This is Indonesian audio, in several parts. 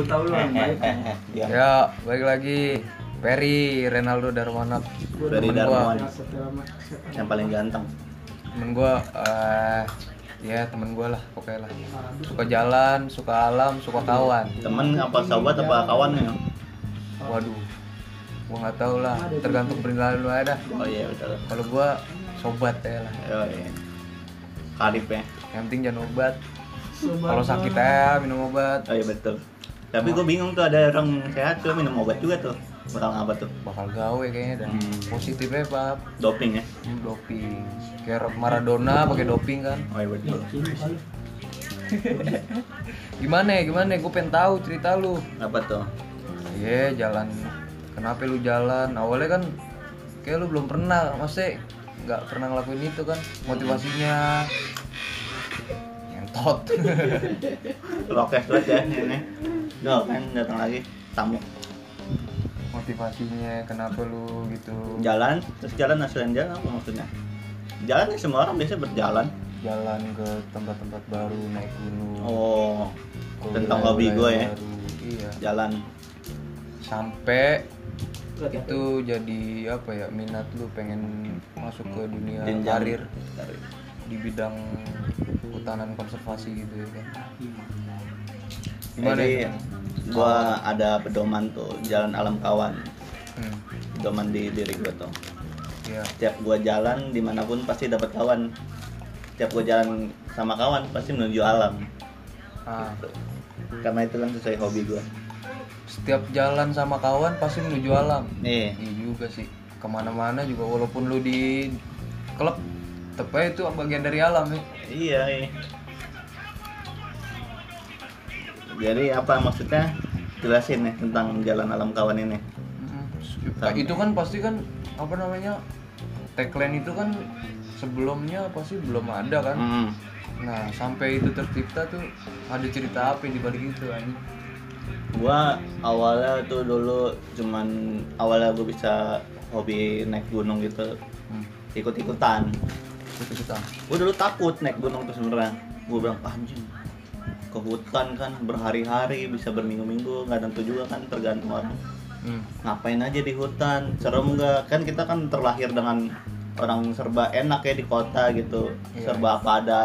gue tahu lu yang baik dia Ya, balik lagi Perry Renaldo Darmanak. Ferry setelah siapa yang paling ganteng temen gua eh ya temen gua lah pokoknya lah. Suka jalan, suka alam, suka kawan. temen apa sahabat apa kawan ya Waduh. Gua nggak tahu lah, tergantung penilaian lu ada. oh iya betul Kalau gua sobat ya lah. oh, iya. karib ya Yang penting jangan obat. Kalau sakit ya minum obat. oh iya betul tapi gue bingung tuh ada orang sehat tuh minum obat juga tuh bakal apa tuh Bakal gawe kayaknya dah. Hmm. Positifnya Pak. doping ya Hmm, doping. Kayak Maradona pakai doping kan. oh iya betul Gimana ya? Gimana? Gue pengen tahu cerita lu. apa tuh Iya jalan Kenapa lu jalan Awalnya kan Kayak lu belum pernah Maksudnya nggak pernah ngelakuin itu kan Motivasinya Ngentot rokes banget ya ini Kan datang lagi tamu. Motivasinya Kenapa lu gitu? Jalan terus jalan hasilnya jalan apa maksudnya? Jalan ya semua orang biasa berjalan. Jalan ke tempat-tempat baru Naik gunung. Oh ke tentang hobi gue ya. baru. Iya. Jalan. Sampai itu jadi apa ya minat lu pengen masuk ke dunia Jenjang. karir Karir. di bidang hutanan konservasi gitu ya kan gimana Jadi, gua ada pedoman tuh jalan alam kawan. Hmm. pedoman di diri gua tuh. Ya setiap gua jalan di mana pun pasti dapat kawan. Setiap gua jalan sama kawan pasti menuju alam. Ah, karena itu kan sesuai hobi gua. Setiap jalan sama kawan pasti menuju alam. Nih iya juga sih. Ke mana-mana juga walaupun lu di klub tepai itu bagian dari alam ya. Iya iya. Jadi apa maksudnya? Jelasin nih tentang jalan alam kawan ini. Mm. Nah, itu kan pasti kan apa namanya tagline itu kan sebelumnya pasti belum ada kan? Hmm. nah sampai itu tercipta tuh ada cerita apa di balik itu anjing? Gua awalnya tuh dulu cuman awalnya gua bisa hobi naik gunung gitu. Hmm. ikut-ikutan. Itu kita gue dulu takut naik gunung tuh sebenarnya. Gue bilang "Ah, anjing ke hutan kan berhari-hari bisa berminggu-minggu nggak tentu juga kan tergantung orang. Hmm. ngapain aja di hutan serem nggak? Kan kita kan terlahir dengan orang serba enak ya di kota gitu. Iya. serba apa ada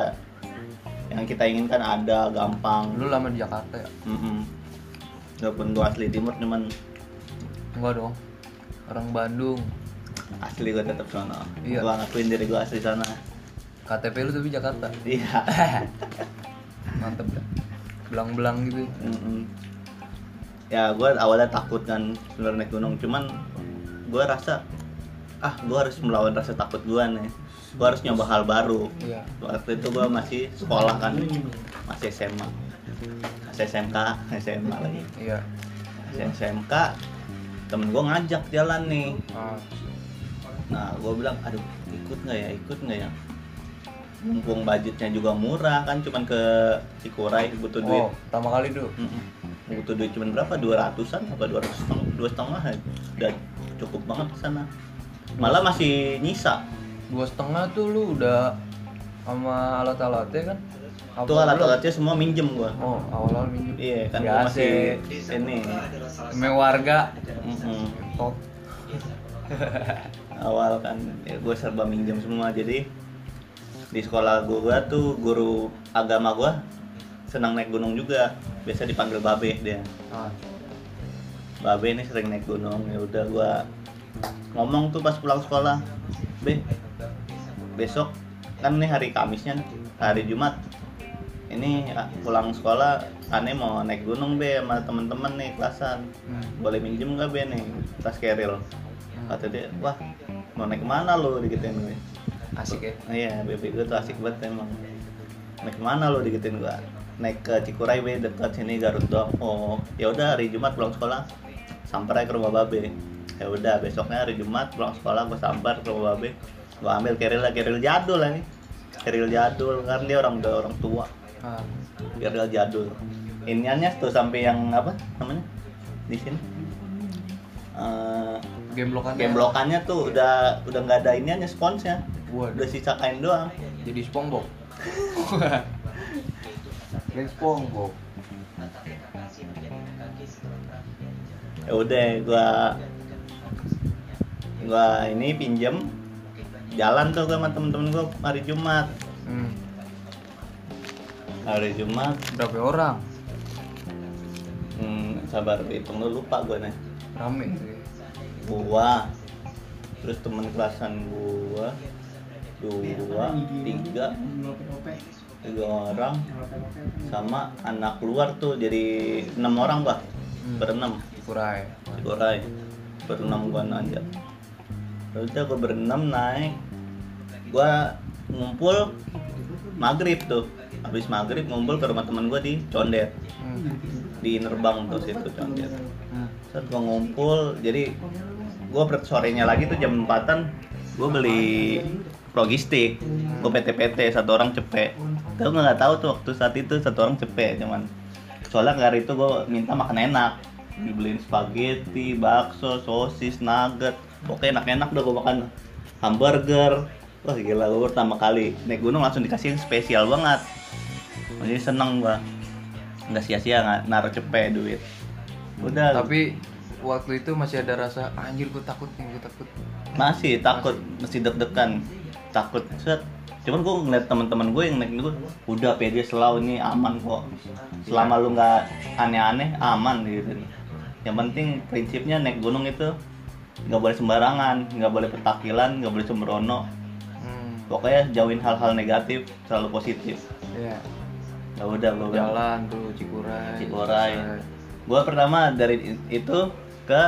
yang kita inginkan ada gampang. Lu lama di Jakarta ya? Mm-mm. walaupun gue asli timur cuman enggak dong. Orang Bandung. Asli gue tetap sana Iya. gue ngakuin diri gue asli sana. KTP lu tapi Jakarta? Iya mantep ya belang-belang gitu. Mm-mm. ya gue awalnya takut kan sebenarnya naik gunung. Cuman gue rasa ah gue harus melawan rasa takut gue nih. Gue harus nyoba hal baru. Iya. Waktu itu gue masih sekolah kan. Masih SMA masih SMK SMA lagi. Iya. Masih SMK temen gue ngajak jalan nih. Ah. nah gue bilang aduh ikut nggak ya? Ikut nggak ya mumpung budgetnya juga murah kan cuman ke Cikuray butuh duit. Oh pertama kali tuh Mm-mm. butuh duit cuman berapa? dua ratusan apa dua ratus dua setengah udah cukup banget ke sana. Malah masih nyisa. Dua setengah tuh lu udah sama alat-alatnya kan? Belum? alat-alatnya semua minjem gua. Oh awal-awal minjem. Iya kan Biasa. gua masih ini. Eme warga. Mm-mm. top awal kan ya gue serba minjem semua jadi di sekolah gua tuh guru agama gua senang naik gunung juga. Biasa dipanggil babe dia. Ah. babe ini sering naik gunung. Ya udah gua ngomong tuh pas pulang sekolah. Be besok kan nih hari Kamisnya nih, hari Jumat. Ini pulang sekolah aneh mau naik gunung be sama temen-temen nih kelasan. Hmm. boleh minjem nggak be nih tas keril? Kata dia wah mau naik ke mana lu? Digituin gue asik ya? Iya bebe gue tuh asik banget emang. Naik ke mana lu digituin gua? Naik ke Cikuray be dekat sini Garut doang. Oh ya udah hari Jumat pulang sekolah. Sampai aja ke rumah babe. Ya udah besoknya hari Jumat pulang sekolah gua sambar ke rumah babe. Gua ambil keril lah keril jadul lah nih keril jadul kan dia orang udah orang tua. Ah. keril jadul. Iniannya tuh sampai yang apa namanya? Di sini. Eh, game blokan gemblokannya tuh udah udah nggak ada iniannya sponsnya. Waduh. Udah sisa kain doang. Jadi SpongeBob. Kayak SpongeBob. Ya udah gua gua ini pinjem. Jalan tuh gua sama temen-temen gua hari Jumat. Hmm. hari Jumat. Berapa orang? Hmm, sabar hitung dulu lupa gua nih. Rame. ya. Gua. Terus temen kelasan gua dua tiga tiga orang sama anak luar tuh jadi enam orang bah Hmm. berenam. Kurai Korai berenam gua aja. Udah gua berenam naik. Gua ngumpul maghrib tuh. Habis maghrib ngumpul ke rumah teman gua di Condet. Hmm. di Nerbang tuh situ Condet. Hmm. Set gua ngumpul jadi gua ber- sorenya lagi tuh jam 4an gua beli logistik. Gua PT-PT satu orang cepet gua nggak tahu tuh waktu saat itu satu orang cepet cuman soalnya hari itu gua minta makan enak. Dibeliin spaghetti, bakso, sosis, nugget. Pokoknya enak-enak udah gua makan. Hamburger. Wah gila gua pertama kali naik gunung langsung dikasihin spesial banget. Jadi seneng gua. Nggak sia-sia nggak naruh cepet duit. Udah. Tapi waktu itu masih ada rasa anjir gue takut nih gue takut. Masih takut masih deg-degan. Takut set. Cuman gue ngeliat teman-teman gue yang naik gue udah pede selalu ini aman kok. Selama lu nggak aneh-aneh aman gitu. Yang penting prinsipnya naik gunung itu nggak boleh sembarangan nggak boleh petakilan nggak boleh sembrono. Hmm. pokoknya jauhin hal-hal negatif selalu positif. Ya ya udah gue jalan tuh Cikuray Cikuray. selesai. gue pertama dari itu ke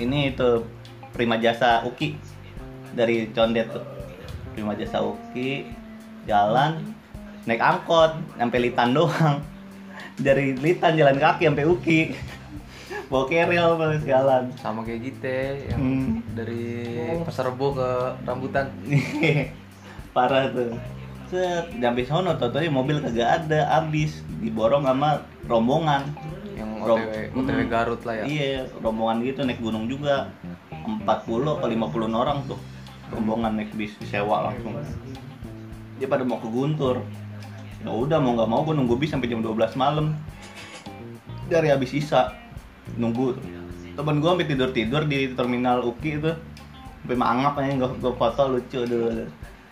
ini itu Prima Jasa Uki. Dari Condet tuh. Prima Jasa Uki jalan naik angkot sampai Litan doang. Dari Litan jalan kaki sampai Uki. Bawa keril terus jalan sama kayak gitu yang Hmm. dari pasar rebo ke rambutan. Parah tuh. Set sampai sono totonya mobil kagak ada abis diborong sama rombongan OTW OTW Hmm. Garut lah ya Iya, rombongan gitu naik gunung juga. 40 atau 50 orang tuh. Rombongan naik bis sewa langsung. Dia pada mau ke Guntur. Ya udah mau nggak mau gue nunggu bis sampai jam 12 malam. Dari habis sisa nunggu. Temen gue sampai tidur-tidur di terminal Uki itu. Sampai mangap aja gue gue foto lucu dulu.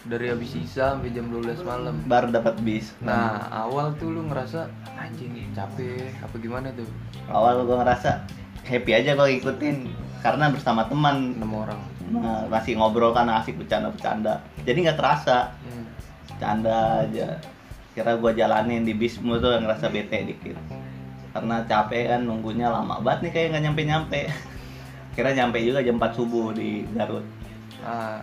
Dari habis sisa sampai jam 12 malam Baru dapat bis. nah awal tuh lu ngerasa anjing capek apa gimana tuh Awal gue ngerasa happy aja gue ikutin karena bersama teman enam orang Nah, masih ngobrol kan asik bercanda-bercanda. Jadi nggak terasa, hmm. canda aja. Kira gua jalanin di bismu tuh ngerasa bete dikit. Karena capek kan nunggunya lama banget nih kayak nggak nyampe-nyampe. Kira nyampe juga jam 4 subuh di Garut. ah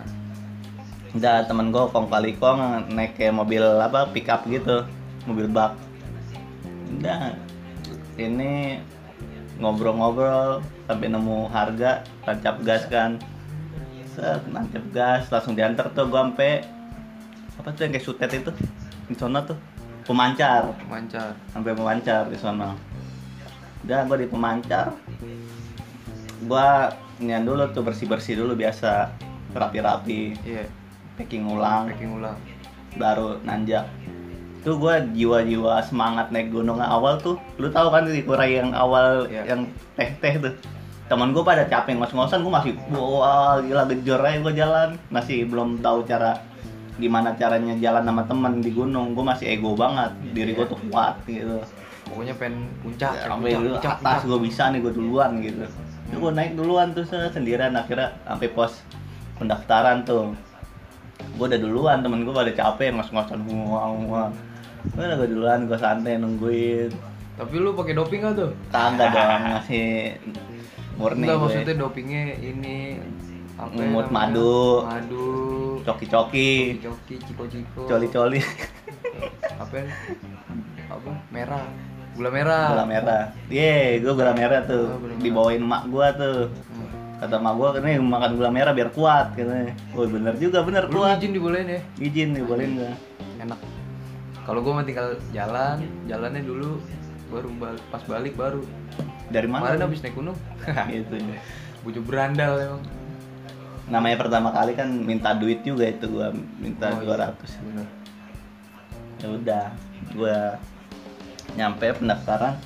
Udah temen gua kong kali kong naik kayak mobil apa pick up gitu, mobil bak. Udah ini ngobrol-ngobrol sampai nemu harga tancap gas kan. Set nancap gas langsung diantar tuh gua sampai apa tuh yang kayak sutet itu? Di sana tuh pemancar. Mancar sampai pemancar di sana udah gua di pemancar. Gua nian dulu tuh bersih bersih dulu biasa rapi-rapi. Iya packing ulang. Packing ulang. Baru nanjak. Tuh gue jiwa-jiwa semangat naik gunung awal tuh. Lu tahu kan di kurai yang awal Iya. yang teh-teh tuh? Teman gue pada capek ngos-ngosan gue masih wah gila gejor aja gue jalan. Masih belum tahu cara gimana caranya jalan sama temen di gunung. Gue masih ego banget. Diri gue tuh kuat gitu. Pokoknya pengen puncak sampai puncak, puncak, atas gue bisa nih gue duluan gitu. Gue naik duluan tuh se- sendirian. Akhirnya sampai pos pendaftaran tuh gue udah duluan temen gue pada capek ngos-ngosan wah wah gue udah duluan gue santai nungguin. Tapi lu pakai doping gak tuh? Kagak dong masih murni Enggak gue. maksudnya dopingnya ini apa ya madu. madu. Coki-coki. Coki ciko ciko coli-coli. Apa ya? apa? Merah. Gula merah. Gula merah. Ye gue gula merah tuh. Oh, gula merah. dibawain emak gue tuh. Kata emak gue nih makan gula merah biar kuat katanya. Oh bener juga bener lu kuat. izin dibolehin ya? Izin nih bolehin gak enak. Kalau gue mah tinggal jalan jalannya dulu baru bal- pas balik baru. Dari mana kemarin habis naik gunung. Gitu ya. bujuk berandal emang. Namanya pertama kali kan minta duit juga itu gua minta Oh, iya. 200 bener. Ya udah gua nyampe pendaftaran.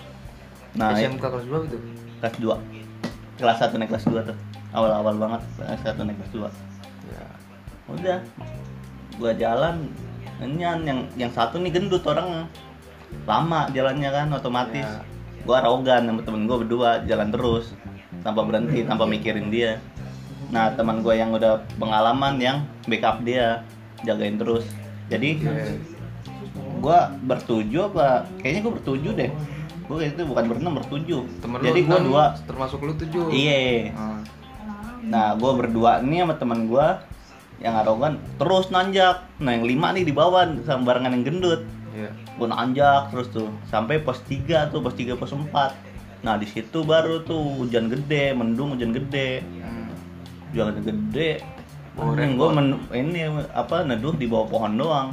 Nah SMK kelas berapa itu kelas 2 kelas 1 naik kelas 2 tuh awal-awal banget 1 naik kelas 2 ya. Udah gua jalan Enyan yang yang satu nih gendut orangnya. Lama jalannya kan otomatis. Ya. gua arogan sama temen gua berdua jalan terus tanpa berhenti tanpa mikirin dia. Nah teman gua yang udah pengalaman yang backup dia jagain terus. Jadi Iya. gua bertujuh apa kayaknya gua bertujuh deh. Gua itu bukan berenam bertujuh temen jadi enam, dua. termasuk lu tujuh. Iya. Ah, Nah, gue berdua nih sama teman gue yang arogan terus nanjak. Nah, yang lima nih di bawah sama barengan yang gendut. iya Gue nanjak terus tuh sampai pos 3 tuh, pos 3 pos 4. Nah, di situ baru tuh hujan gede, mendung hujan gede. Hmm. Hujan gede. Oh, yang gue ini apa neduh di bawah pohon doang.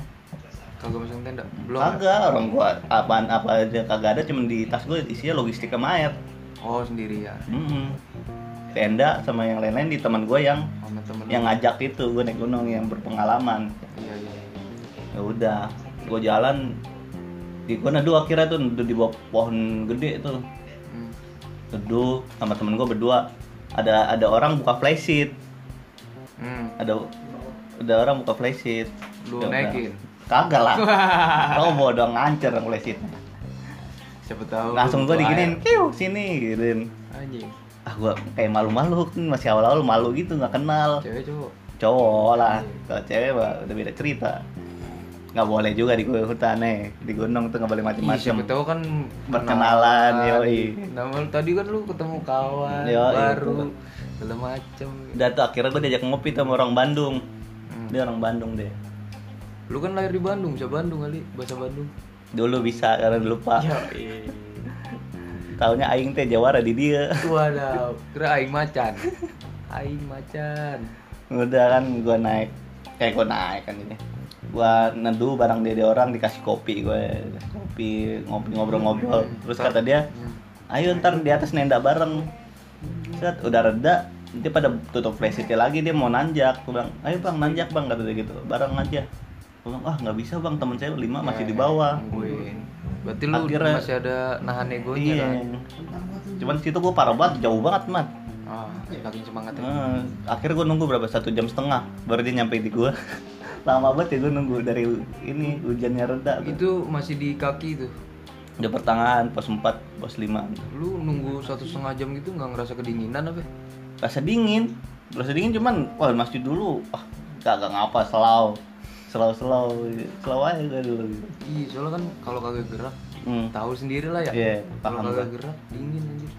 kagak masang tenda belum ya? Kagak, orang gua apaan apa aja kagak ada cuman di tas gue isinya logistik sama air. oh sendirian Mm-mm. Tenda sama yang lain-lain di teman gue yang temen yang ngajak itu gue naik gunung yang berpengalaman. Iya iya ya udah gue jalan di gue neduh akhirnya tuh neduh di bawah pohon gede tuh. Hmm. neduh sama temen gue berdua. Ada ada orang buka flysheet Hmm. ada ada orang buka flysheet Lu Ya naikin? kagak lah. Kau bodoh ngancer yang flysheet siapa tahu langsung gue diginin kiu sini gituin. Anjing ah gue kayak malu-malu masih awal-awal malu gitu nggak kenal. Cewek cowok? Cowok lah. Kalau cewek mah udah beda cerita. Nggak boleh juga di hutan nih di gunung tuh nggak boleh macam-macam siapa tahu kan Perkenalan, yoi. Nama lu tadi kan lu ketemu kawan Yoi, baru segala macem. udah tuh akhirnya gue diajak ngopi tuh sama orang Bandung. Hmm. dia orang Bandung deh. Lu kan lahir di Bandung, bisa Bandung kali, bahasa Bandung. dulu bisa karena lupa. Ya, taunya aing teh jawara di dia. Waduh, kira aing macan. Aing macan. udah kan gue naik kayak gue naik kan ini. Gue neduh barang dia orang dikasih kopi gue. Kopi ngopi ngobrol-ngobrol. Terus kata dia ayo ntar di atas nenda bareng. Set udah reda dia pada tutup flashlight lagi dia mau nanjak. Gue bilang ayo bang nanjak bang kata dia gitu. Bareng aja. Gue bilang ah nggak bisa bang teman saya lima masih di bawah. Berarti lu Akhirnya- masih ada nahan egonya iya. kan? cuman situ gue parah banget jauh banget mat. Ah, saking semangatnya. Eh, akhirnya gue nunggu berapa? Satu jam setengah baru dia nyampe di gue lama banget ya gue nunggu dari ini hujannya reda Itu masih di kaki tuh. udah pertengahan pos 4 pos 5 Lu nunggu satu setengah jam gitu nggak ngerasa kedinginan apa? rasa dingin. Rasa dingin cuman wah masih dulu. Ah kagak ngapa selau selau selau selau aja gue dulu gitu. Iya, soalnya kan kalau kagak gerak, hmm. tahu sendiri lah ya. Iya, kalau kagak gerak, dingin anjir.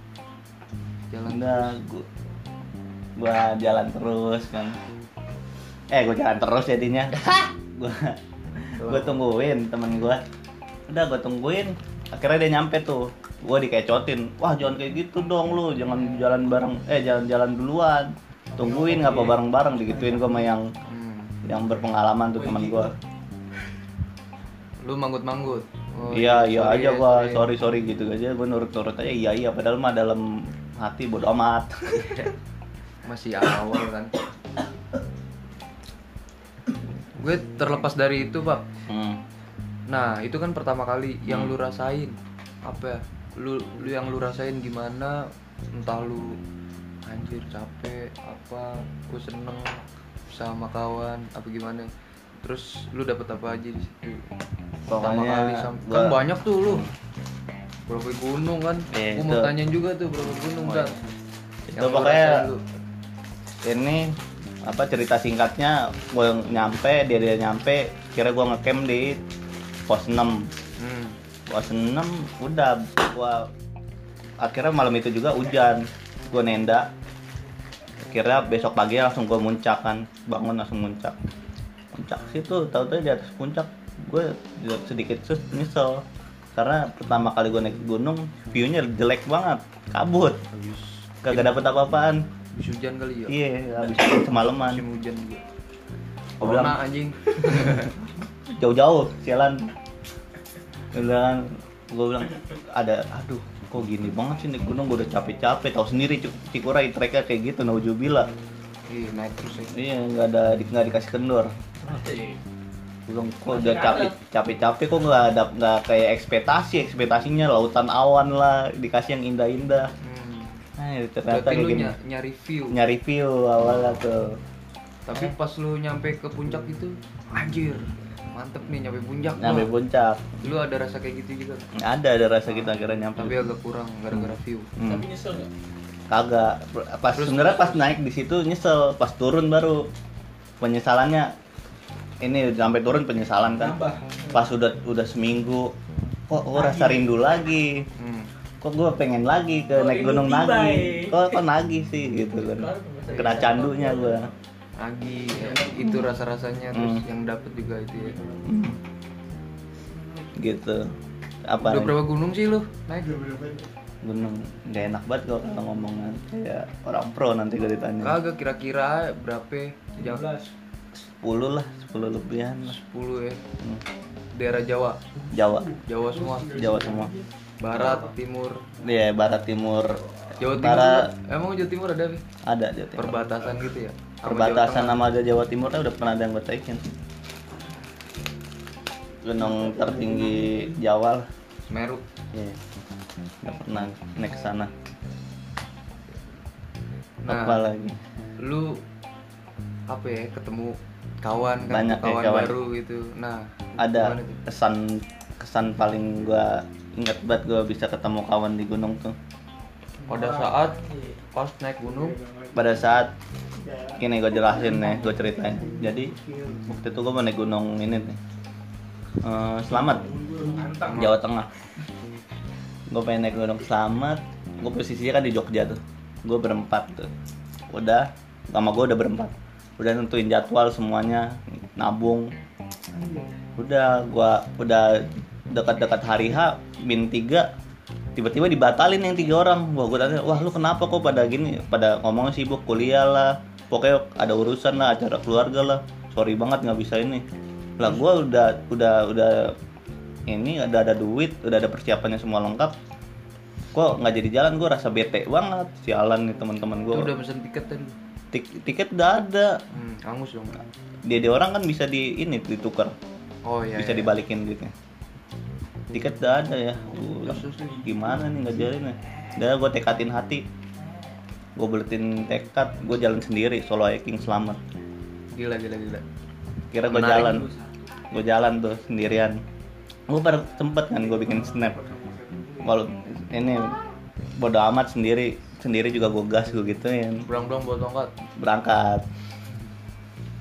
Jalan udah gua, gua jalan terus kan. Eh gua jalan terus jadinya. Gua gua tungguin temen gua. Udah gua tungguin akhirnya dia nyampe tuh. Gua dikecotin wah jangan kayak gitu dong lu jangan jalan bareng eh jalan-jalan duluan. Tungguin ngapa bareng-bareng digituin gua sama yang Hmm. Yang berpengalaman tuh teman gua Lu manggut-manggut. Oh, iya iya sorry aja ya, gua sorry. sorry sorry gitu aja gua nurut-nurut aja iya iya padahal mah dalam hati bodo amat Masih awal kan. Gue terlepas dari itu, Pak. hmm. Nah, itu kan pertama kali yang lu rasain. Apa ya? Lu, lu yang lu rasain gimana? Entah lu anjir capek apa, gue seneng sama kawan apa gimana. Terus lu dapet apa aja di situ? Pertama kali sam- gua- kan banyak tuh lu. Berapa gunung kan? Eh, Gue mau tanya juga tuh berapa gunung kan? itu Yang pokoknya ini apa cerita singkatnya gue nyampe dia dia nyampe kira gue ngecamp di pos 6 Hmm. pos 6 udah gua akhirnya malam itu juga hujan gue nenda kira besok pagi langsung gue muncak kan bangun langsung muncak. Puncak situ tahu-tahu di atas puncak gue sedikit sus nyesel. Karena pertama kali gue naik gunung view-nya jelek banget kabut. Habis, kagak dapet apa-apaan. Habis hujan kali ya? iya habis itu semalaman. Musim hujan juga. Bilang- Corona anjing. jauh-jauh sialan. Kan gue bilang ada aduh kok gini banget sih naik gunung gue udah capek-capek tahu sendiri Cuk. Cikuray treknya kayak gitu naujubillah Ih, naik terus ya. iya nggak ada di- nggak dikasih kendor bilang kok udah capek capek capek kok nggak ada nggak kayak ekspektasi ekspektasinya lautan awan lah dikasih yang indah-indah Hmm. nah ternyata Berarti lu gini ny- nyari view. nyari view awalnya tuh Tapi pas lu nyampe ke puncak itu, anjir, mantep nih nyampe puncak. nyampe puncak Lu ada rasa kayak gitu juga? ada ada rasa kita akhirnya nyampe Tapi agak kurang gara-gara view. Hmm. Tapi nyesel nggak? kagak pas sebenarnya pas naik di situ nyesel pas turun baru penyesalannya ini sampai turun penyesalan kan Nambah. pas udah udah seminggu kok gue rasa rindu lagi Hmm. kok gue pengen lagi ke Kok naik gunung lagi eh? kok kok nagih sih gitu kan kena candunya gue Lagi ya, itu rasa-rasanya terus Hmm. yang dapet juga itu ya. gitu apa Udah berapa gunung sih lu naik? gunung gak enak banget kalau kalau ngomongan kayak orang pro nanti gue ditanya Kagak kira-kira berapa? Jam 13. 10 lah 10 lebihan lah 10 ya. Hmm. Daerah Jawa. Jawa Jawa semua. Jawa semua Barat, timur. Iya, barat timur. Jawa Timur. Barat Emang Jawa Timur ada nih? ada Jawa Timur. Perbatasan gitu ya? Perbatasan sama ada Jawa Timur udah pernah ada yang gue taikin. Gunung tertinggi Jawa lah. Semeru. Iya. Nggak pernah naik ke sana. Nah. Apa lagi? Lu apa ya ketemu kawan kan Banyak ya, kawan, kawan. baru gitu. Nah, Ada kesan kesan paling gua inget banget gua bisa ketemu kawan di gunung tuh. pada saat pas naik gunung Pada saat ini gue jelasin nih, gue ceritain. Jadi waktu itu gue mau naik gunung ini nih. Eh, selamat Jawa Tengah. Gue pengen naik gunung selamat. Gue posisinya kan di Jogja tuh. Gue berempat tuh. Udah, sama gue udah berempat. Udah nentuin jadwal semuanya, nabung. Udah, gua udah dekat-dekat hari H, min 3 tiba-tiba dibatalin yang tiga orang. Wah, gue tanya, wah lu kenapa kok pada gini? Pada ngomong sibuk kuliah lah. Pokoknya ada urusan lah, acara keluarga lah. Sorry banget nggak bisa ini. Lah gue udah udah udah ini udah ada duit, udah ada persiapannya semua lengkap. Kok nggak jadi jalan? Gue rasa bete banget. Sialan nih teman-teman gue. udah pesen tiket tadi Tik- tiket udah ada. hmm, angus dong Dia dia orang kan bisa di ini ditukar, oh iya bisa iya. dibalikin duitnya. Tiket udah ada ya. Bilang, gimana nih nggak jalan nih? Udah gue tekatin hati. Gue beletin tekad, gue jalan sendiri solo hiking selamat. gila gila gila Kira gue jalan, gue jalan tuh sendirian. Gue baru sempet kan gue bikin snap. Walau ini bodo amat sendiri, sendiri juga gue gas gue gituin. berang-berang bawa tongkat berangkat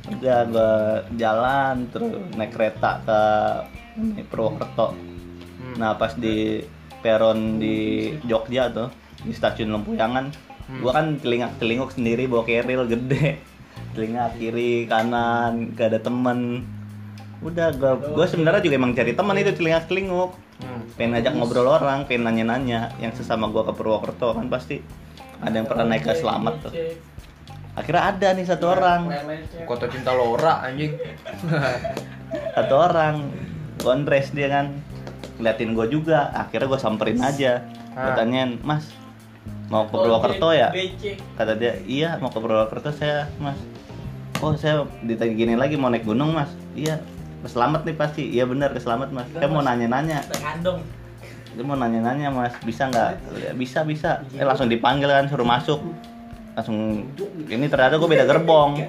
udah gue jalan terus naik kereta ke ini, Purwokerto Hmm. nah pas di peron di Jogja tuh di stasiun Lempuyangan Hmm. gua kan telingak telinguk sendiri bawa keril gede. Telinga kiri kanan gak ada temen. Udah gua gua sebenarnya juga emang cari teman itu telinga telinguk. Hmm. pengen ngajak ngobrol orang pengen nanya-nanya. Yang sesama gua ke Purwokerto kan pasti ada yang pernah naik ke Selamat tuh. akhirnya ada nih satu orang. kota cinta Lora anjing. Satu orang. Gondres dia kan. Ngeliatin gue juga. Akhirnya gue samperin aja. Gue Ah. tanyain mas mau ke Purwokerto ya? Kata dia iya mau ke Purwokerto saya mas. Oh saya ditanya gini lagi mau naik gunung mas. Iya selamat nih pasti. Iya benar ke selamat mas. Saya mau nanya-nanya. Dia mau nanya-nanya mas. Bisa nggak? Ya, bisa bisa. Eh langsung dipanggil kan suruh masuk. Langsung ini ternyata gue beda gerbong.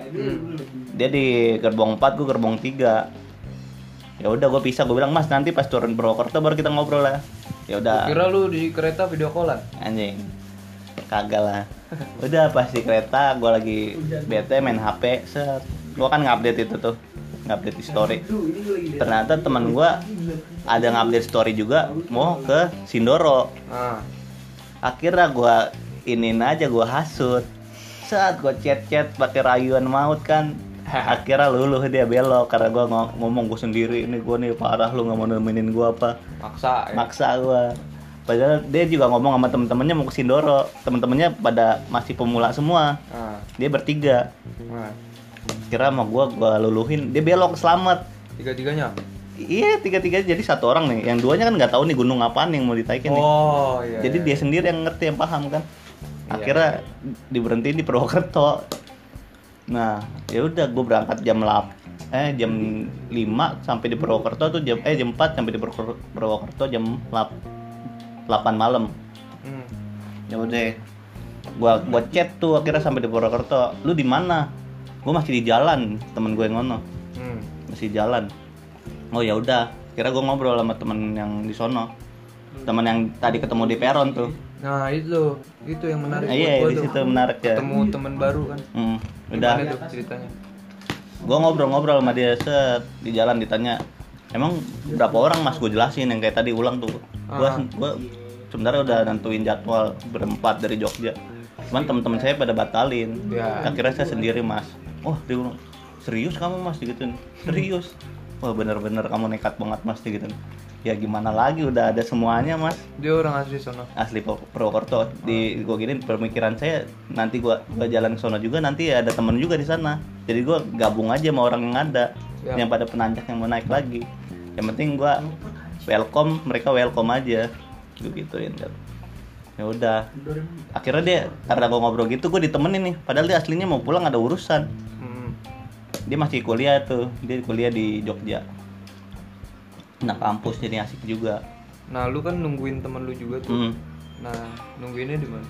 Dia di gerbong 4 gue gerbong 3 ya udah gue pisah. Gue bilang mas nanti pas turun Purwokerto baru kita ngobrol lah ya udah. Kira lu di kereta video callan. Anjing kagak lah. Udah pas di kereta gue lagi bete main HP set. Gue kan ngupdate itu tuh ngupdate story. Ternyata teman gue ada ngupdate story juga mau ke Sindoro. Ah. Akhirnya gue inin aja gue hasut. Saat gue chat chat pakai rayuan maut kan. Akhirnya luluh dia belok karena gue ngomong gue sendiri ini gue nih parah lu nggak mau nemenin gue apa. Maksa ya. maksa gue padahal dia juga ngomong sama temen-temennya mau ke Sindoro. Temen-temennya pada masih pemula semua. Ah. Dia bertiga. Nah. kira sama gue gue luluhin. Dia belok selamat. Tiga-tiganya? Iya tiga-tiga. Jadi satu orang nih. Yang duanya kan nggak tahu nih gunung apaan yang mau ditaikin nih. Oh iya jadi iya. dia sendiri yang ngerti yang paham kan. Iya. akhirnya diberhentiin di Purwokerto. Nah ya udah gue berangkat jam 8 eh jam 5 sampai di Purwokerto tuh jam eh jam 4 sampai di Purwo- Purwokerto jam 8 malam. Hmm. ya udah gua gua chat tuh akhirnya sampai di Purwokerto. Lu di mana? Gua masih di jalan temen gue yang ngono. Hmm. masih jalan. Oh ya udah kira gua ngobrol sama temen yang di sono. Temen yang tadi ketemu di peron tuh. Nah itu, itu yang menarik. Ah, iya di situ menarik ya. Ketemu temen baru kan. Hmm, udah. tuh ceritanya? gua ngobrol-ngobrol sama dia set di jalan ditanya emang berapa orang mas? Gue jelasin yang kayak tadi ulang tuh gua Ah. gua sebenarnya udah nentuin jadwal berempat dari Jogja. Cuman teman-teman saya pada batalin. Ya. akhirnya saya sendiri mas. Oh dia bilang serius kamu mas? Digituin. Serius. Wah bener-bener kamu nekat banget mas digituin. Ya gimana lagi? Udah ada semuanya mas. Dia orang asli sono. asli Pur- Purwokerto. Di gua gini pemikiran saya nanti gua gua jalan ke sono juga nanti ada temen juga di sana. Jadi gua gabung aja sama orang yang ada. Ya. yang pada penanjak yang mau naik lagi. Yang penting gua welcome mereka welcome aja. Gue gituin kan ya udah. Akhirnya dia karena gua ngobrol gitu gua ditemenin nih. Padahal dia aslinya mau pulang ada urusan. Hmm. dia masih kuliah tuh. Dia kuliah di Jogja. Nah kampus jadi asik juga. Nah lu kan nungguin temen lu juga tuh. Hmm. Nah nungguinnya di mana?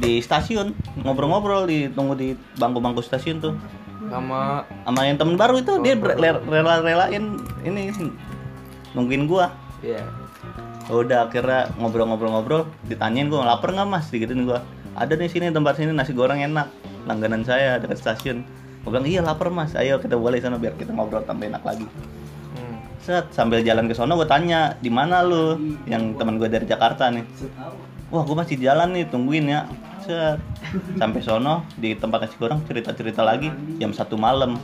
di stasiun. Ngobrol-ngobrol di tunggu di bangku-bangku stasiun tuh. Sama sama yang temen baru itu dia ber- le- rela-relain ini nungguin gua ya. udah akhirnya ngobrol-ngobrol-ngobrol ditanyain gua lapar nggak mas? Digituin gua. Ada di sini tempat sini nasi goreng enak langganan saya dekat stasiun. Gua bilang iya lapar mas. Ayo kita boleh sana biar kita ngobrol tambah enak lagi. Hmm. set sambil jalan ke sono gue tanya di mana lu? Yang teman gue dari Jakarta nih. Wah gue masih jalan nih tungguin ya. Set. Sampai sono di tempat nasi goreng cerita cerita lagi jam satu malam.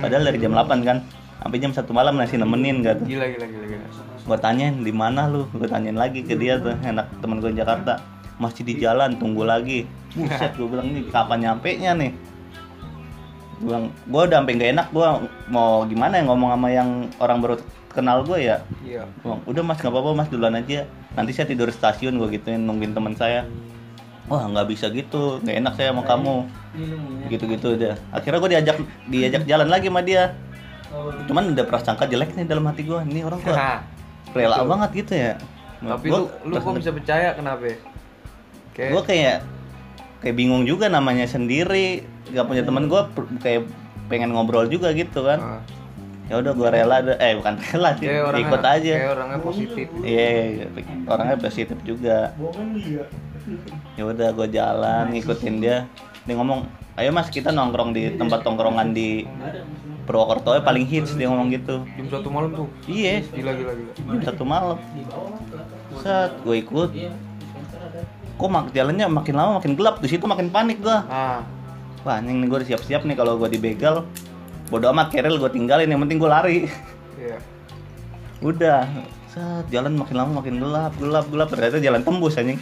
Padahal dari jam 8 kan sampai jam satu malam masih nemenin gak tuh? Gila gila gila gila. Gue tanyain di mana lu? Gue tanyain lagi ke dia tuh enak temen gue di Jakarta. Masih di jalan tunggu lagi. Buset gue bilang ini kapan nyampe nya nih? Gue bilang gue udah sampai gak enak gue mau gimana ya ngomong sama yang orang baru kenal gue ya? Iya. Bilang, udah mas nggak apa-apa mas duluan aja. Nanti saya tidur stasiun gue gituin nungguin teman saya. Wah nggak bisa gitu nggak enak saya sama kamu. Gitu-gitu udah akhirnya gue diajak diajak jalan lagi sama dia. Cuman udah prasangka jelek nih dalam hati gue ini orang kok Rela banget gitu ya. Tapi Gua lu lu kok bisa percaya kenapa? ya? Kayak gue kayak kayak bingung juga namanya sendiri. Gak punya temen gue kayak pengen ngobrol juga gitu kan. Ah. ya udah gue rela deh. Eh bukan rela sih orangnya ikut aja. Kayak orangnya positif. iya iya, orangnya positif juga. Ya udah gue jalan ngikutin dia dia ngomong ayo mas kita nongkrong di tempat tongkrongan di Purwokerto ya paling hits dia ngomong gitu. Jam satu malam tuh. iya. Gila gila gila. jam satu malam. Set gue ikut. Kok mak jalannya makin lama makin gelap di situ makin panik gue Ah. wah anjing nih gue udah siap-siap nih kalau gue dibegal. Bodo amat keril gue tinggalin yang penting gue lari. Iya. udah. Set jalan makin lama makin gelap gelap gelap. Ternyata jalan tembus anjing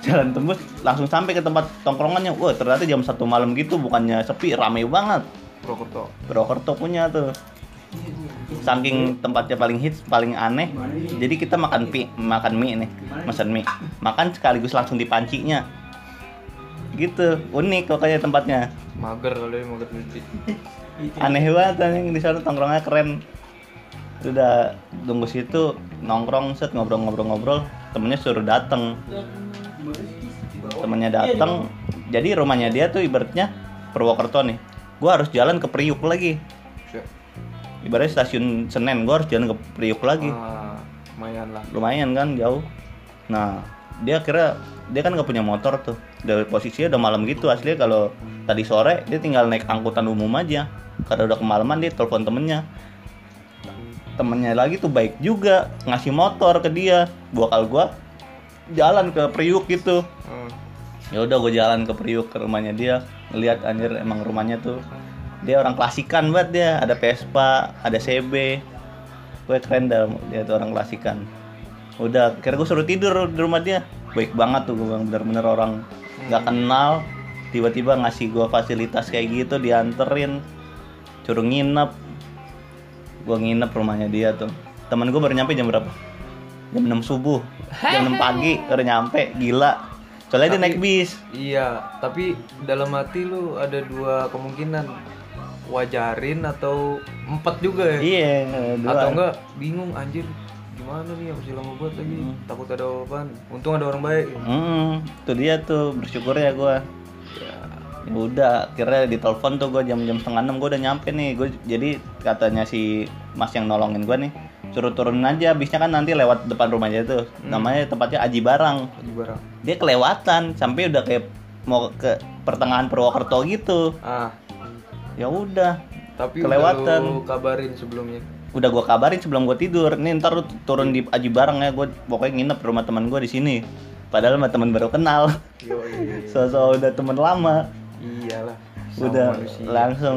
jalan tembus langsung sampai ke tempat tongkrongannya. Wah ternyata jam satu malam gitu bukannya sepi rame banget. Purwokerto. Purwokerto punya tuh. Saking tempatnya paling hits paling aneh. Jadi kita makan mie makan mie nih pesan mie. Makan sekaligus langsung di pancinya gitu unik pokoknya tempatnya. Mager kali mager duit. aneh banget anjing di sana tongkrongnya keren. Udah tunggu situ nongkrong set ngobrol-ngobrol-ngobrol. Temennya suruh dateng temennya dateng. Jadi rumahnya dia tuh ibaratnya Purwokerto nih. Gua harus jalan ke Priuk lagi. Ibaratnya stasiun Senen gua harus jalan ke Priuk lagi. Ah, lumayan lah. lumayan kan jauh. Nah dia kira dia kan nggak punya motor tuh. Dari posisinya udah malam gitu aslinya kalau tadi sore dia tinggal naik angkutan umum aja. Karena udah kemalaman dia telepon temennya. Temennya lagi tuh baik juga ngasih motor ke dia. Bakal gua jalan ke Priuk gitu. Hmm. ya udah gue jalan ke Priuk ke rumahnya dia. Ngeliat anjir emang rumahnya tuh dia orang klasikan banget dia. Ada Vespa ada CB gue keren dah dia tuh orang klasikan. Udah kira gue suruh tidur di rumah dia. Baik banget tuh gue bener-bener orang nggak kenal. Tiba-tiba ngasih gue fasilitas kayak gitu dianterin. Suruh nginep. Gue nginep rumahnya dia tuh. Temen gue baru nyampe jam berapa jam 6 subuh. Jam 6 pagi udah nyampe gila. Soalnya dia naik bis. Iya, tapi dalam hati lu ada dua kemungkinan. wajarin atau empat juga ya? Iya dua. Atau enggak bingung anjir gimana nih masih lama banget lagi? Takut ada apa untung ada orang baik. Hmm, itu dia tuh bersyukur ya gua. ya. Udah, akhirnya ditelepon tuh gua jam-jam setengah enam gua udah nyampe nih. Gua jadi katanya si Mas yang nolongin gua nih, suruh turunin aja. Bisnya kan nanti lewat depan rumahnya tuh. Namanya tempatnya Aji Barang. di barang Dia kelewatan sampai udah kayak mau ke pertengahan Purwokerto gitu. ah Ya udah, tapi Kelewatan. udah lu kabarin sebelumnya udah gua kabarin sebelum gua tidur. Nih ntar lu turun di Aji Barang ya. Gua pokoknya nginep di rumah teman gua di sini. Padahal sama teman baru kenal. yo Sosok udah temen lama. iyalah sama udah manusia. langsung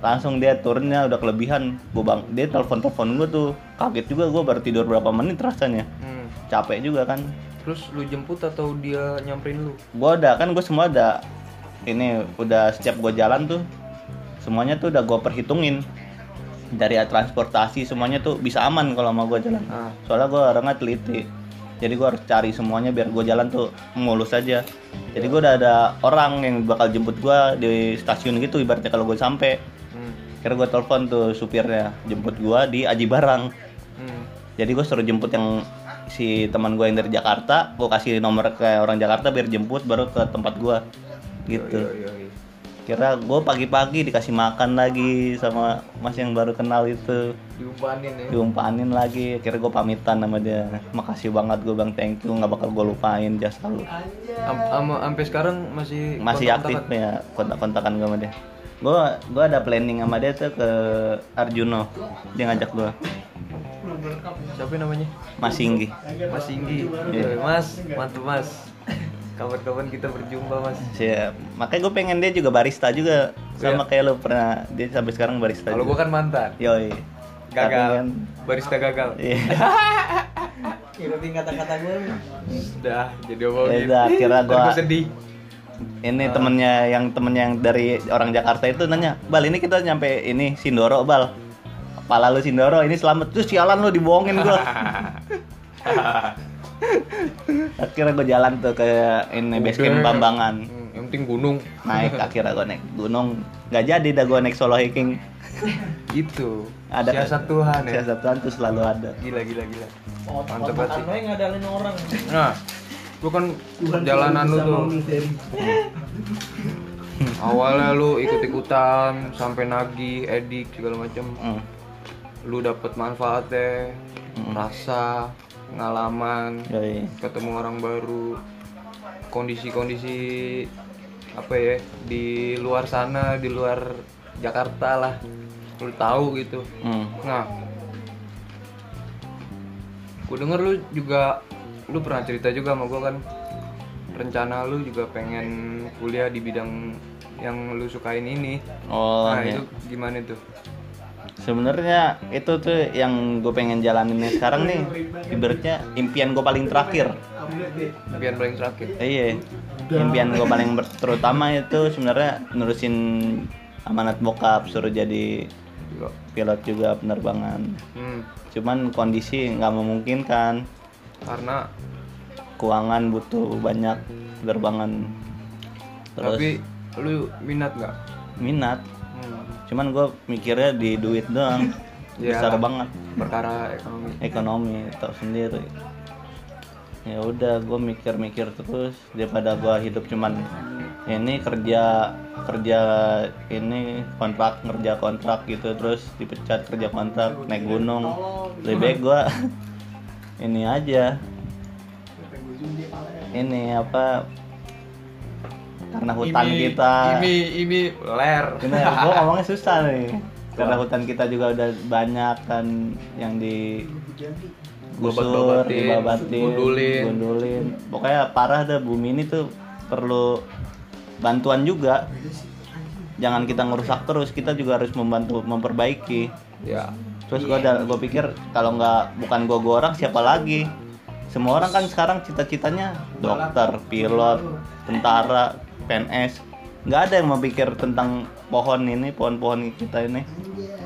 langsung dia turunnya udah kelebihan. Gue bang dia telepon telepon gue tuh kaget juga gue baru tidur berapa menit rasanya. Hmm. capek juga kan. Terus lu jemput atau dia nyamperin lu? Gue udah kan gue semua udah ini udah setiap gue jalan tuh semuanya tuh udah gue perhitungin. Dari transportasi semuanya tuh bisa aman kalau sama gue jalan. Ah. Soalnya gue orangnya teliti jadi gue harus cari semuanya biar gue jalan tuh mulus aja jadi gue udah ada orang yang bakal jemput gue di stasiun gitu ibaratnya kalau gue sampai hmm. Kira gue telepon tuh supirnya jemput gue di Aji Barang. Hmm. Jadi gue suruh jemput yang si teman gue yang dari Jakarta, gue kasih nomor ke orang Jakarta biar jemput baru ke tempat gue. Gitu. Yo, yo, yo. Kira gue pagi-pagi dikasih makan lagi sama mas yang baru kenal itu, diumpanin ya diumpanin lagi. Kira gue pamitan sama dia. Makasih banget gue bang, thank you, nggak bakal gue lupain jasa lu. Sampai sekarang masih Masih aktif kontak-kontakan? ya kontak-kontakan gue sama dia. Gue gue ada planning sama dia tuh ke Arjuno, dia ngajak gue. siapa namanya Mas Singgi. Mas Inggi Iya. Mas mantap Mas kapan-kapan kita berjumpa Mas Siap. Makanya gue pengen dia juga barista juga sama Iya. kayak lo pernah dia sampai sekarang barista. kalau juga. gua kan mantan Yoi. Gagal kan- barista gagal Iya. Kiritin kata-kata gue. udah jadi Ya omongin udah, akhirnya Ntar gua gua sedih ini temennya yang temennya yang dari orang Jakarta itu nanya, "Bal, ini kita nyampe ini Sindoro, Bal." Kepala lu Sindoro, ini selamat terus sialan lu dibohongin gua. akhirnya gue jalan tuh ke ini base camp. Bambangan. Hmm, yang penting gunung Naik akhirnya gue naik gunung. Nggak jadi dah gue naik solo hiking. itu Ada siasat Tuhan ya Siasat Tuhan tuh selalu ada. gila gila gila Mantep Mantap banget sih. banget ngadalin orang. nah lu kan jalanan lu tuh awalnya lu ikut-ikutan sampai nagih edik segala macem Hmm. lu dapet manfaatnya Hmm. rasa pengalaman Yoi. ketemu orang baru kondisi-kondisi apa ya di luar sana di luar Jakarta lah lu tahu gitu Hmm. nah gue denger lu juga lu pernah cerita juga sama gue kan rencana lu juga pengen kuliah di bidang yang lu sukain ini Oh, nah iya. itu gimana tuh Sebenarnya itu tuh yang gue pengen jalaninnya sekarang nih. Ibaratnya impian gue paling terakhir. biar paling terakhir Iya. Impian gue paling terutama itu sebenarnya nerusin amanat bokap suruh jadi pilot juga penerbangan. hmm, Cuman kondisi nggak memungkinkan. karena Keuangan butuh banyak penerbangan. Terus tapi lu minat nggak minat. Hmm. Cuman gue mikirnya di duit doang. Ya. Besar banget. perkara ekonomi ekonomi tau sendiri ya udah gue mikir-mikir terus daripada gue hidup cuman ini kerja kerja ini kontrak kerja kontrak gitu terus dipecat kerja kontrak naik gunung lebih baik gue ini aja ini apa karena hutan Ini- kita ini ini ler ini gue ngomongnya susah nih karena hutan kita juga udah banyak kan yang di gusur, dibabatin, gundulin. gundulin. Pokoknya parah dah bumi ini tuh perlu bantuan juga. Jangan kita ngerusak terus, kita juga harus membantu memperbaiki. ya Terus gua ada gua pikir kalau nggak bukan gua gua orang siapa lagi? Semua orang kan sekarang cita-citanya dokter, pilot, tentara, PNS. Nggak ada yang mau pikir tentang pohon ini, pohon-pohon kita ini.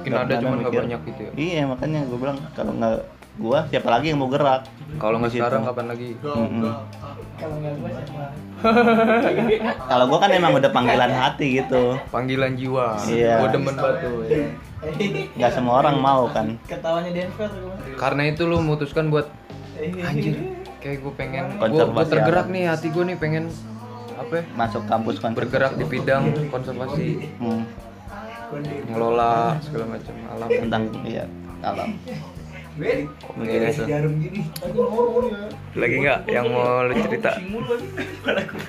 mungkin ada cuman nggak mikir. banyak gitu ya Iya makanya gue bilang kalau nggak gua siapa lagi yang mau gerak Kalau nggak Di situ. sekarang kapan lagi? Kalau nggak gue siapa? kalau gua kan emang udah panggilan hati gitu Panggilan jiwa. Iya. Gue demen banget tuh. ya. nggak semua orang mau kan Ketawanya Denver gue. Karena itu lu memutuskan buat anjir kayak gue pengen gue tergerak nih hati gue nih pengen apa? Ya, masuk kampus kan bergerak di bidang konservasi. Hmm, ngelola segala macam alam. Tentang iya alam. Mungkin itu. Jarum gini. lagi nggak? Yang mau lu cerita?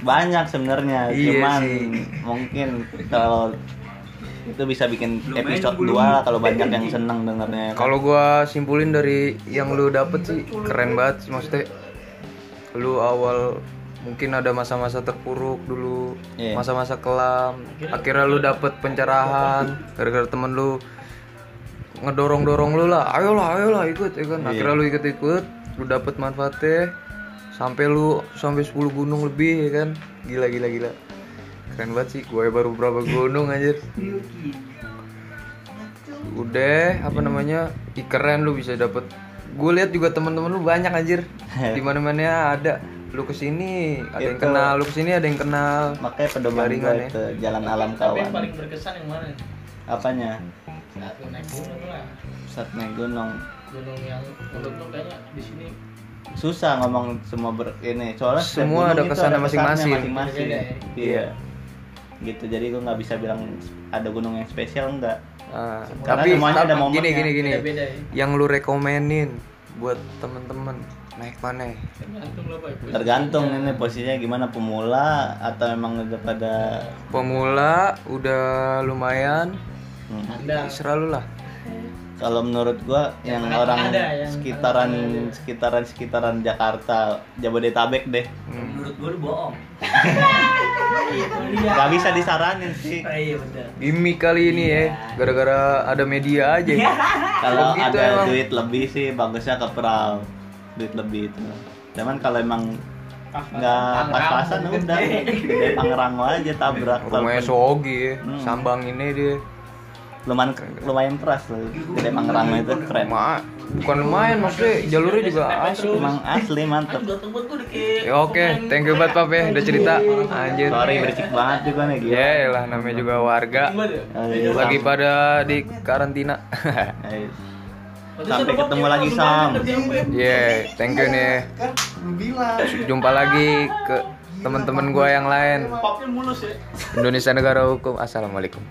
banyak sebenarnya Iya cuman sih. mungkin kalau itu bisa bikin episode 2 kalau banyak yang seneng dengernya. Kalau gua simpulin dari yang lu dapet sih keren banget sih, maksudnya. Lu awal mungkin ada masa-masa terpuruk dulu Iya. masa-masa kelam. Akhirnya lu dapet pencerahan gara-gara temen lu ngedorong-dorong lu lah. Ayolah ayolah ikut ya kan akhirnya lu ikut-ikut lu dapet manfaatnya. Sampai lu sampai 10 gunung lebih ya kan? Gila gila gila. Keren banget sih gue baru berapa gunung anjir. Udah apa namanya Ih, keren lu bisa dapet. Gue lihat juga teman-teman lu banyak anjir. Di mana mana ada lu ke sini ada yang Itu. kenal lu ke sini ada yang kenal makanya pedoman gue ya. ke jalan alam Tapi yang kawan paling berkesan yang mana? apanya Saat lu naik gunung lah. saat naik gunung Gunung yang menurut lu kayaknya di sini susah ngomong semua ber ini soalnya Semua ada kesannya masing-masing. masing-masing. Beda ya? iya gitu jadi gue nggak bisa bilang ada gunung yang spesial enggak Ah, Karena tapi semuanya tapi ada gini gini gini Beda-beda ya. yang lu rekomenin buat temen-temen naik mana Tergantung lah Pak. tergantung ini posisinya gimana pemula atau emang udah pada pemula udah lumayan Hmm. Anda serah lu lah Kalau menurut gua yang Yang orang ada, yang sekitaran ada, ada. sekitaran sekitaran Jakarta, Jabodetabek deh. Hmm. menurut gue lu bohong. Gak bisa disaranin sih. Ah, Iya benar. gimmick kali ini ya gara-gara ada media aja Kalau Begitu ada emang. duit lebih sih bagusnya ke perahu. Duit lebih itu. Cuman kalau emang nggak pas-pasan udah gede Pangrango aja tabrak. rumahnya Sogi ya. Hmm. sambang ini dia lumayan lumayan keras loh. Gede Pangrango itu keren. Ma, bukan lumayan maksudnya jalurnya juga asli Emang asli mantep. Ya oke thank you banget pap ya udah cerita anjir Sorry berisik banget juga nih gila. ya lah namanya juga warga ya? Ayo, lagi Sam. pada di karantina Ayo. Waktu Sampai ketemu lagi, Sam. gue. ya thank you nih Kan jumpa lagi ke teman-teman gua yang lain Popnya mulus ya. Indonesia negara hukum assalamualaikum